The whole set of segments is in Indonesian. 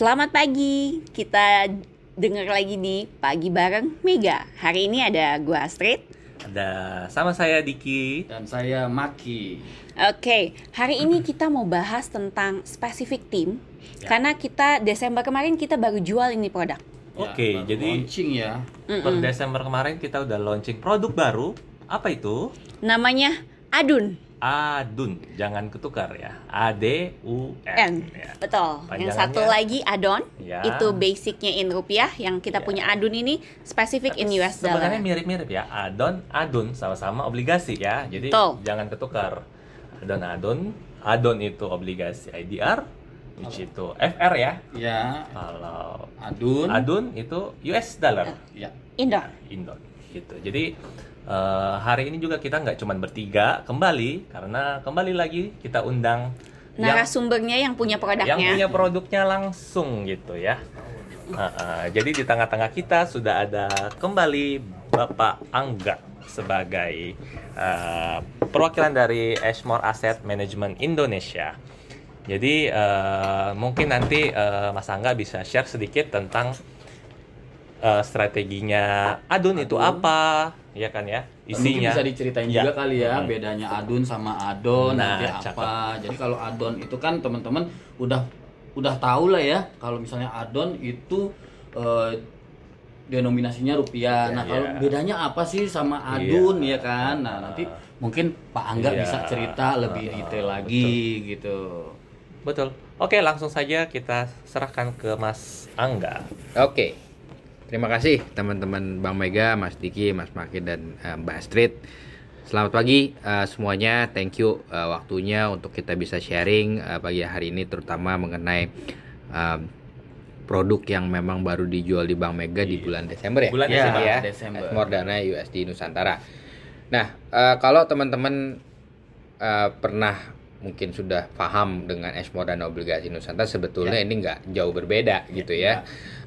Selamat pagi, kita dengar lagi di Pagi Bareng Mega. Hari ini ada gua Astrid. Ada sama saya Diki. Dan saya Maki. Oke, hari ini kita mau bahas tentang spesifik tim. Karena kita Desember kemarin kita baru jual ini produk. Oke, baru jadi launching ya. per Desember kemarin kita udah launching produk baru. Apa itu? Namanya Adun. Adun, jangan ketukar ya. A D U N. N. Ya. Betul. Yang satu lagi Adon. Ya. Itu basicnya in rupiah. Yang kita Ya. punya Adun ini spesifik in US dollar. Sebenarnya mirip-mirip ya. Adon, Adun sama-sama obligasi ya. Jadi Betul. jangan ketukar. Adon, Adun. Adon itu obligasi IDR, which itu FR ya. Ya, Kalau Adun. Adun itu US dollar. Ya. Indon. Indon gitu. Jadi eh, hari ini juga kita nggak cuma bertiga kembali karena kembali lagi kita undang yang, Narasumbernya yang punya produknya. yang punya produknya langsung gitu ya. Nah, eh, jadi di tengah-tengah kita sudah ada kembali Bapak Angga sebagai eh, perwakilan dari Ashmore Asset Management Indonesia. Jadi eh, mungkin nanti eh, Mas Angga bisa share sedikit tentang eh, strateginya Adun, itu apa, ya kan ya? Mungkin Isinya. bisa diceritain Ya. juga kali ya Hmm. bedanya Adun sama Adon Nah, nanti cakep. apa. Jadi kalau Adon itu kan teman-teman udah udah tahu lah ya kalau misalnya Adon itu eh, denominasinya rupiah. Nah, Iya. kalau bedanya apa sih sama Adun Iya. ya kan? Nah, nanti mungkin Pak Angga Iya. bisa cerita lebih Ah, detail lagi gitu. Betul. Oke, langsung saja kita serahkan ke Mas Angga. Oke, terima kasih teman-teman Bang Mega, Mas Diki, Mas Maki dan eh, Mbak Astrid. Selamat pagi eh, semuanya. Thank you eh, waktunya untuk kita bisa sharing eh, pagi hari ini, terutama mengenai eh, produk yang memang baru dijual di Bank Mega di bulan Desember ya. Bulan Iya, Desember ya. Desember. More Dana USD Nusantara. Nah, eh, kalau teman-teman eh, pernah mungkin sudah paham dengan Ashmore Dana Obligasi Nusantara, sebetulnya ini nggak jauh berbeda gitu ya.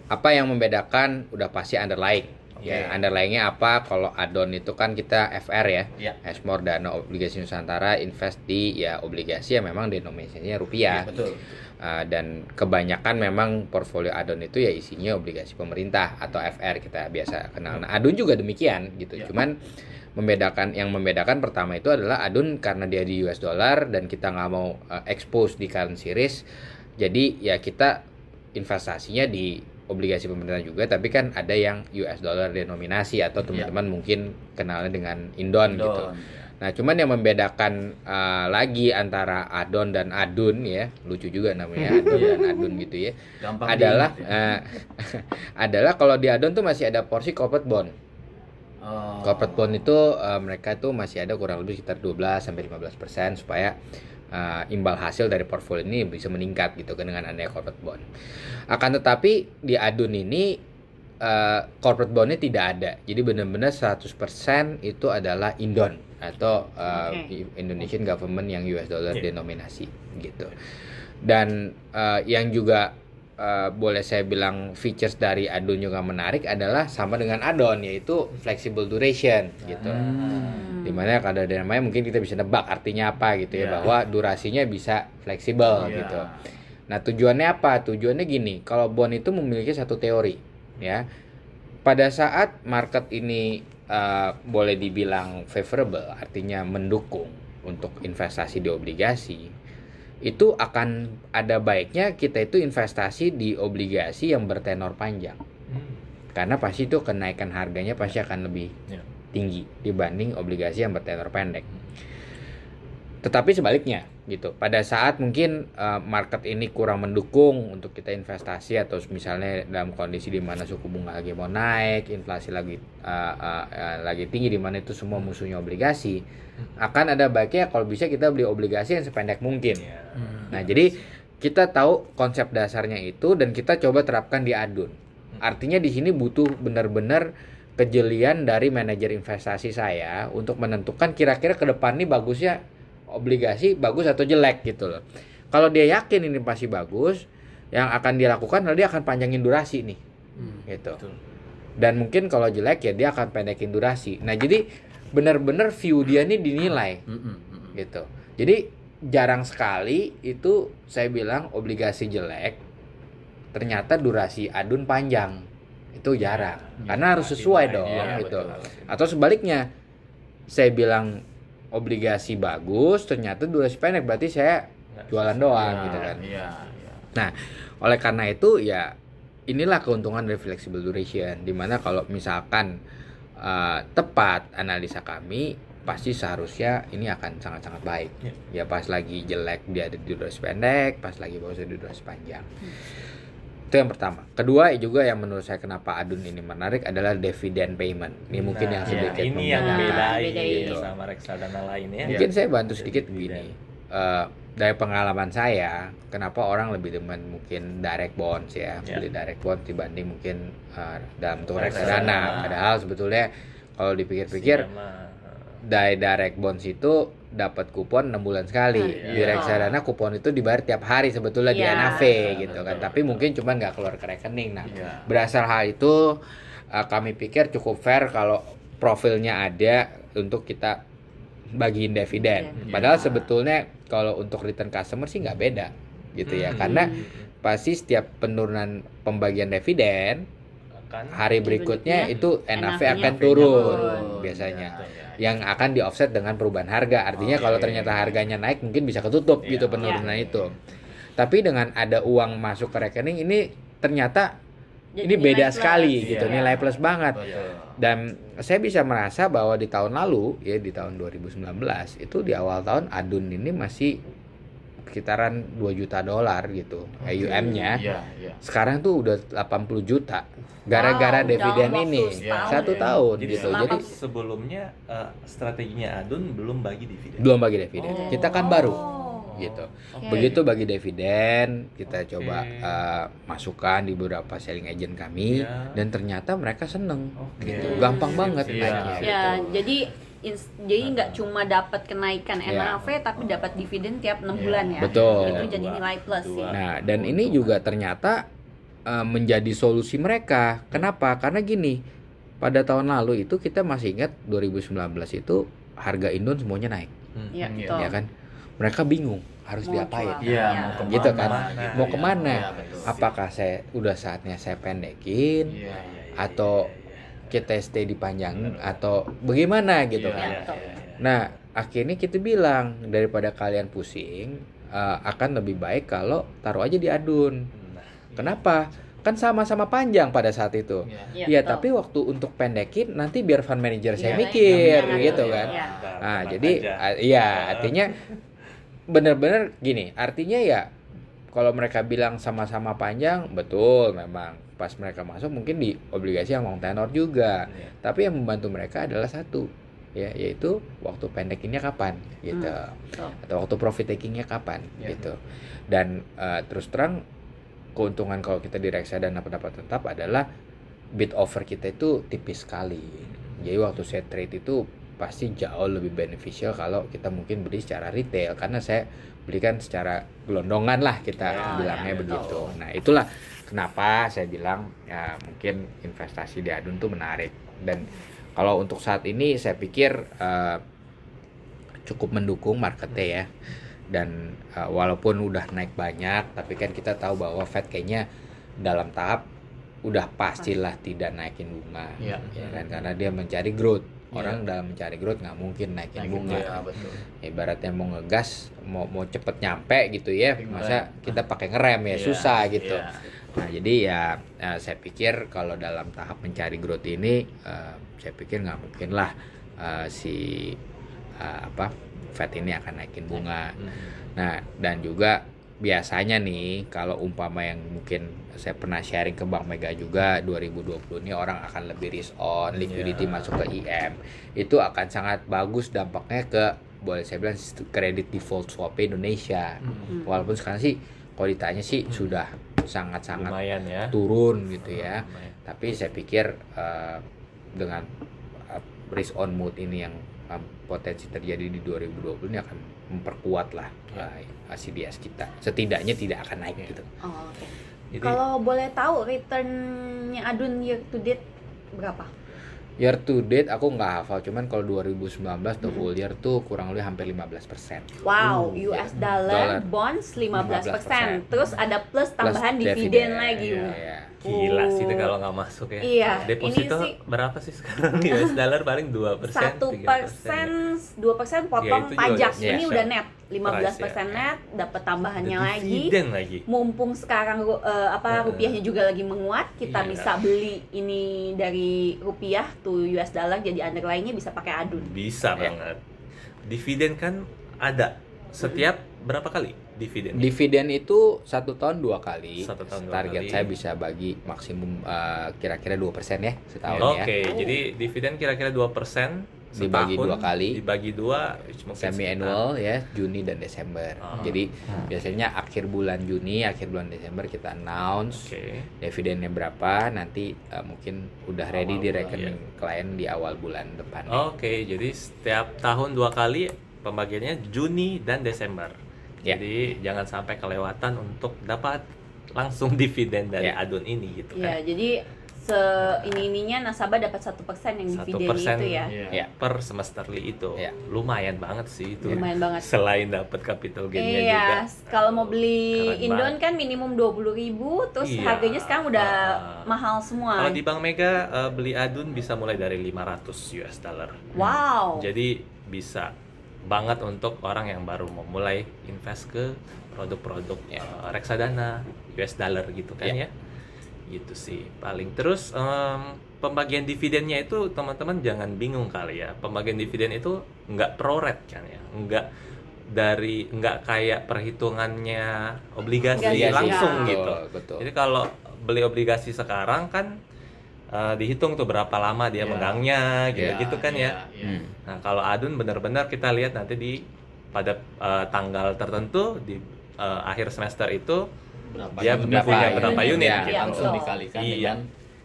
Apa yang membedakan udah pasti underlying. Ya, Oke. underlyingnya apa? Kalau add-on itu kan kita FR ya. Ya. Ashmore Dana Obligasi Nusantara invest di ya obligasi yang memang denominasinya rupiah. Betul. Uh, dan kebanyakan memang portfolio adon itu ya isinya obligasi pemerintah atau FR kita biasa kenal. Nah, adun juga demikian gitu. Ya. Cuman membedakan yang membedakan pertama itu adalah adun karena dia di US dollar dan kita nggak mau uh, expose di currency risk. Jadi ya kita investasinya di obligasi pemerintah juga tapi kan ada yang US dollar denominasi atau teman-teman mungkin kenalnya dengan Indon, gitu. Adon, ya. Nah, cuman yang membedakan uh, lagi antara adon dan adun ya, lucu juga namanya adon dan adun gitu ya. Gampang adalah diingat ya. uh, adalah kalau di adon tuh masih ada porsi corporate bond. Oh. Corporate bond itu uh, mereka tuh masih ada kurang lebih sekitar 12 sampai 15% supaya uh, imbal hasil dari portfolio ini bisa meningkat gitu kan dengan adanya corporate bond. Akan tetapi di adun ini uh, corporate bondnya tidak ada. Jadi benar-benar 100% itu adalah indon atau uh, Oke. Indonesian government yang US dollar Iya. denominasi gitu. Dan uh, yang juga uh, boleh saya bilang features dari adon juga menarik adalah sama dengan adon yaitu flexible duration gitu. Hmm. Di mana kalau ada namanya mungkin kita bisa nebak artinya apa gitu ya Iya. bahwa durasinya bisa fleksibel Iya. gitu. Nah tujuannya apa? Tujuannya gini, kalau bond itu memiliki satu teori, ya. Pada saat market ini uh, boleh dibilang favorable, artinya mendukung untuk investasi di obligasi, itu akan ada baiknya kita itu investasi di obligasi yang bertenor panjang, karena pasti itu kenaikan harganya pasti akan lebih Ya. Tinggi dibanding obligasi yang bertenor pendek. Tetapi sebaliknya gitu. Pada saat mungkin uh, market ini kurang mendukung untuk kita investasi atau misalnya dalam kondisi di mana suku bunga lagi mau naik, inflasi lagi uh, uh, uh, lagi tinggi di mana itu semua musuhnya obligasi, akan ada baiknya kalau bisa kita beli obligasi yang sependek mungkin. Ya. Hmm. Nah, jadi kita tahu konsep dasarnya itu dan kita coba terapkan di adun. Artinya di sini butuh benar-benar kejelian dari manajer investasi saya untuk menentukan kira-kira ke depan ini bagusnya obligasi bagus atau jelek gitu loh. Kalau dia yakin ini pasti bagus, yang akan dilakukan adalah dia akan panjangin durasi nih. Hmm. Gitu. Betul. Dan mungkin kalau jelek ya dia akan pendekin durasi. Nah, jadi benar-benar view dia ini dinilai Mm-mm, mm-mm. gitu. Jadi jarang sekali itu saya bilang obligasi jelek ternyata durasi adun panjang itu jarang karena harus sesuai dong Iya, gitu betul. atau sebaliknya saya bilang obligasi bagus ternyata durasi pendek berarti saya Nggak jualan sesuai. doang Iya, gitu kan Iya, iya. Nah, oleh karena itu ya inilah keuntungan dari flexible duration di mana kalau misalkan uh, tepat analisa kami pasti seharusnya ini akan sangat-sangat baik. Ya pas lagi jelek dia ada di durasi pendek, pas lagi bagus di durasi panjang. Itu yang pertama. Kedua juga yang menurut saya kenapa adun ini menarik adalah dividend payment. Ini mungkin Nah, yang sedikit ini yang bedain bedain. sama reksadana lain ya. Mungkin saya bantu sedikit begini. Eh, dari pengalaman saya, kenapa orang lebih demen mungkin direct bonds ya, Ya. beli direct bond dibanding mungkin eh, dalam bentuk Reksadana. Padahal sebetulnya kalau dipikir-pikir Sama, dari direct bonds itu dapat kupon 6 bulan sekali. Ah, Di reksadana kupon itu dibayar tiap hari sebetulnya di Iya. NAV gitu kan. Betul, Tapi mungkin cuman nggak keluar ke rekening. Nah, Iya. Berasal hal itu uh, kami pikir cukup fair kalau profilnya ada untuk kita bagiin dividen. Iya. Padahal Iya. sebetulnya kalau untuk return customer sih nggak beda gitu ya. Hmm. Karena pasti setiap penurunan pembagian dividen kan hari Di berikutnya berikutnya, itu NAV akan turun. biasanya. Iya, iya. Yang akan di offset dengan perubahan harga. Artinya Oke. kalau ternyata harganya naik mungkin bisa ketutup Iya. gitu penurunan itu. Tapi dengan ada uang masuk ke rekening ini ternyata Jadi ini beda plus. sekali Iya. gitu nilai plus banget Betul. dan saya bisa merasa bahwa di tahun lalu ya di tahun 2019 itu di awal tahun adun ini masih sekitaran 2 juta dolar gitu AUM-nya Iya, iya. sekarang tuh udah 80 juta gara-gara Wow, dividen ini setahun satu ya. tahun Jadi gitu jadi sebelumnya eh, strateginya Adun belum bagi dividen. belum bagi dividen Oh. kita kan baru Oh. gitu Oke. begitu bagi dividen kita Oke. coba uh, masukkan di beberapa selling agent kami Iya. dan ternyata mereka seneng Oke. gitu gampang banget Iya. naiknya Ya, gitu. jadi jadi nggak cuma dapat kenaikan Ya. NAV tapi dapat dividen tiap enam Ya. bulan ya. Betul. Itu jadi Dua. nilai plus Dua. sih. Nah, dan ini juga ternyata uh, menjadi solusi mereka. Kenapa? Karena gini, pada tahun lalu itu kita masih ingat 2019 itu harga Indon semuanya naik, Hmm. Iya, Hmm, betul. ya kan? Mereka bingung harus Mau diapain. Iya, Iya. mau ke mana? Gitu kan? Mau Iya. ke mana? Iya, betul. Apakah saya udah saatnya saya pendekin Iya, iya, iya. atau kita stay di panjang atau bagaimana gitu Iya, kan? iya, betul. iya, iya. Nah, akhirnya kita bilang daripada kalian pusing uh, akan lebih baik kalau taruh aja di adun. Nah, Kenapa? Kan sama-sama panjang pada saat itu. Iya. Iya, Iya, betul. tapi waktu untuk pendekin nanti biar fund manager saya Iya, mikir iya, gitu iya, kan. iya. Nah, jadi aja. a- iya, artinya bener-bener gini, artinya ya kalau mereka bilang sama-sama panjang, betul memang pas mereka masuk mungkin di obligasi yang long tenor juga. Iya. Tapi yang membantu mereka adalah satu, ya yaitu waktu pendekinnya kapan gitu. betul. Atau waktu profit takingnya kapan Ya. gitu. Dan eh, terus terang keuntungan kalau kita di reksadana pendapat tetap adalah bid offer kita itu tipis sekali. Jadi waktu saya trade itu pasti jauh lebih beneficial kalau kita mungkin beli secara retail. Karena saya belikan secara gelondongan lah kita Ya, bilangnya ya, begitu. betul. Nah itulah kenapa saya bilang ya mungkin investasi di adun tuh menarik. Dan kalau untuk saat ini saya pikir eh, cukup mendukung marketnya ya. Dan uh, walaupun udah naik banyak tapi kan kita tahu bahwa Fed kayaknya dalam tahap udah pastilah tidak naikin bunga. Iya. ya kan? Karena dia mencari growth Iya. orang dalam mencari growth nggak mungkin naikin bunga Iya, betul. ibaratnya mau ngegas mau mau cepet nyampe gitu ya Tapi masa kita pakai ngerem ya Iya, susah gitu iya. nah jadi ya eh, saya pikir kalau dalam tahap mencari growth ini eh, saya pikir nggak mungkin lah eh, si apa Fed ini akan naikin bunga Hmm. Nah, dan juga biasanya nih kalau umpama yang mungkin saya pernah sharing ke Bank Mega juga 2020 ini orang akan lebih risk on, liquidity Iya. masuk ke IM. Itu akan sangat bagus dampaknya ke boleh saya bilang kredit default swap Indonesia. Hmm. Walaupun sekarang sih kalau ditanya sih sudah sangat-sangat ya. turun gitu ya. Lumayan. Tapi saya pikir eh, dengan eh, risk on mood ini yang eh, potensi terjadi di 2020 ini akan memperkuat lah Ya. eh, CDS kita. Setidaknya tidak akan naik Ya. gitu. Oh, oke. Jadi Kalau boleh tahu returnnya Adun year to date berapa? Year to date aku nggak hafal, cuman kalau 2019 the full year tuh kurang lebih hampir 15%. Wow, Uh, US Dollar. dollar bonds 15%. 15%. Terus ada plus tambahan Plus dividen lagi. Iya, iya. Gila sih itu Oh. kalau nggak masuk ya. Iya, Deposito ini sih- berapa sih sekarang US dollar paling 2%, Satu 3%. persen, dua persen potong Ya, pajak. udah Ini udah net, 15 price persen ya. net, dapat tambahannya Ada lagi. lagi. Mumpung sekarang eh, apa rupiahnya juga lagi menguat, kita Iya. bisa beli ini dari rupiah tuh US dollar jadi underlying-nya bisa pakai adun. Bisa Ya. banget. Dividen kan ada setiap berapa kali dividen? Dividen itu satu tahun dua kali. Satu tahun dua Target kali. saya bisa bagi maksimum eh, kira-kira 2% ya setahun Oke, ya. jadi dividen kira-kira 2% Dibagi dua kali. Dibagi dua, Semi annual ya Juni dan Desember. Ah. Jadi biasanya akhir bulan Juni, akhir bulan Desember kita announce Oke. dividennya berapa nanti eh, mungkin udah ready Awal di bulan, rekening klien di awal bulan depan. Oke, jadi setiap tahun dua kali pembagiannya Juni dan Desember. Ya. Jadi jangan sampai kelewatan untuk dapat langsung dividen dari Ya. adun ini gitu Ya, kan. jadi se ini ininya nasabah dapat satu persen yang Satu dividen persen itu ya. Iya. Ya. Per semesterly itu. Ya. Lumayan banget sih itu. Lumayan banget. Selain dapat capital gain-nya Iya, juga. kalau mau beli Keren Indon banget. kan minimum 20.000 ribu, terus Iya. harganya sekarang udah Ah. mahal semua. Kalau di Bank Mega eh, beli adun bisa mulai dari 500 US dollar. Wow. Jadi bisa banget untuk orang yang baru mau mulai invest ke produk-produk eh, reksadana US dollar gitu kan ya. Gitu sih paling terus em, pembagian dividennya itu teman-teman jangan bingung kali ya. Pembagian dividen itu nggak pro rate kan ya. Nggak dari nggak kayak perhitungannya obligasi Obligasi, langsung ya. gitu. Betul, betul. Jadi kalau beli obligasi sekarang kan eh, dihitung tuh berapa lama dia Iya. megangnya gitu-gitu kan ya. Iya, iya. Hmm. Nah, kalau adun benar-benar kita lihat nanti di pada eh, tanggal tertentu di eh, akhir semester itu Berapa dia unit berapa punya unit, berapa unit ya. gitu. langsung Betul. dikalikan Iya. dengan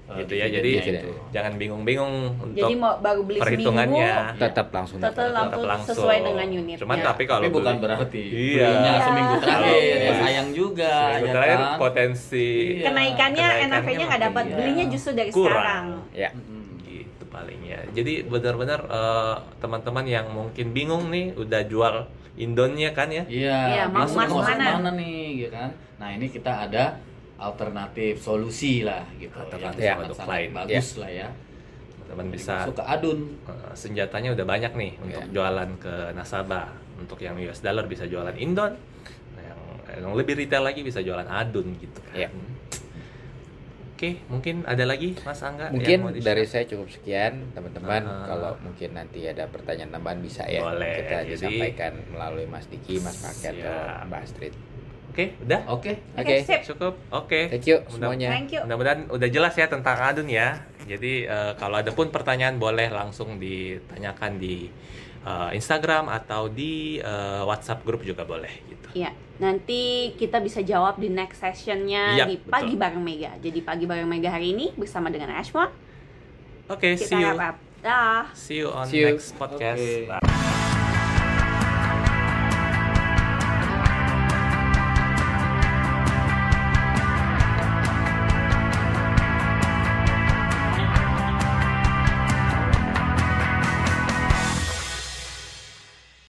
uh, gitu ya. Jadi dividennya itu. jangan bingung-bingung untuk Jadi mau baru beli perhitungannya. seminggu, Tetap langsung Tetap langsung. tetap langsung. sesuai dengan unitnya. Cuman tapi kalau Tapi bukan beli- berarti Iya. belinya seminggu terakhir ya Iya. sayang juga seminggu ya terakhir kan? potensi Iya. kenaikannya Kenaikannya NAV-nya nggak dapat, belinya iya. justru dari Kurang. sekarang. Ya. Mm-mm. Gitu palingnya. Jadi benar-benar eh, teman-teman yang mungkin bingung nih udah jual Indonnya kan ya. Iya, Iya, mau masuk masuk masuk mana? mana nih, gitu kan? Nah ini kita ada alternatif solusi lah gitu, Alternatif yang produk sangat lain. bagus lah ya. Teman-teman bisa Masuk ke adun. eh, senjatanya udah banyak nih untuk Ya. jualan ke nasabah. Untuk yang US dollar bisa jualan Indon. Nah, Yang, yang lebih retail lagi bisa jualan adun gitu kan. Ya. Oke, mungkin ada lagi Mas Angga yang Mungkin mau di-share? dari saya cukup sekian teman-teman. Ah. Kalau mungkin nanti ada pertanyaan tambahan bisa ya Boleh, kita jadi- disampaikan melalui Mas Diki, Mas Paket atau. Mbak Astrid. Oke, udah? Oke. Oke. sip. Cukup. Oke. Thank you Mudah- semuanya. Thank you. Mudah-mudahan udah jelas ya tentang adun ya. Jadi eh, kalau ada pun pertanyaan boleh langsung ditanyakan di eh, Instagram atau di eh, WhatsApp grup juga boleh gitu. Iya, nanti kita bisa jawab di next sessionnya Iya, di betul. pagi bareng Mega. Jadi pagi bareng Mega hari ini bersama dengan Ashmore Oke, kita see you. wrap up. Dah. See you on See you. next podcast. Oke. Bye.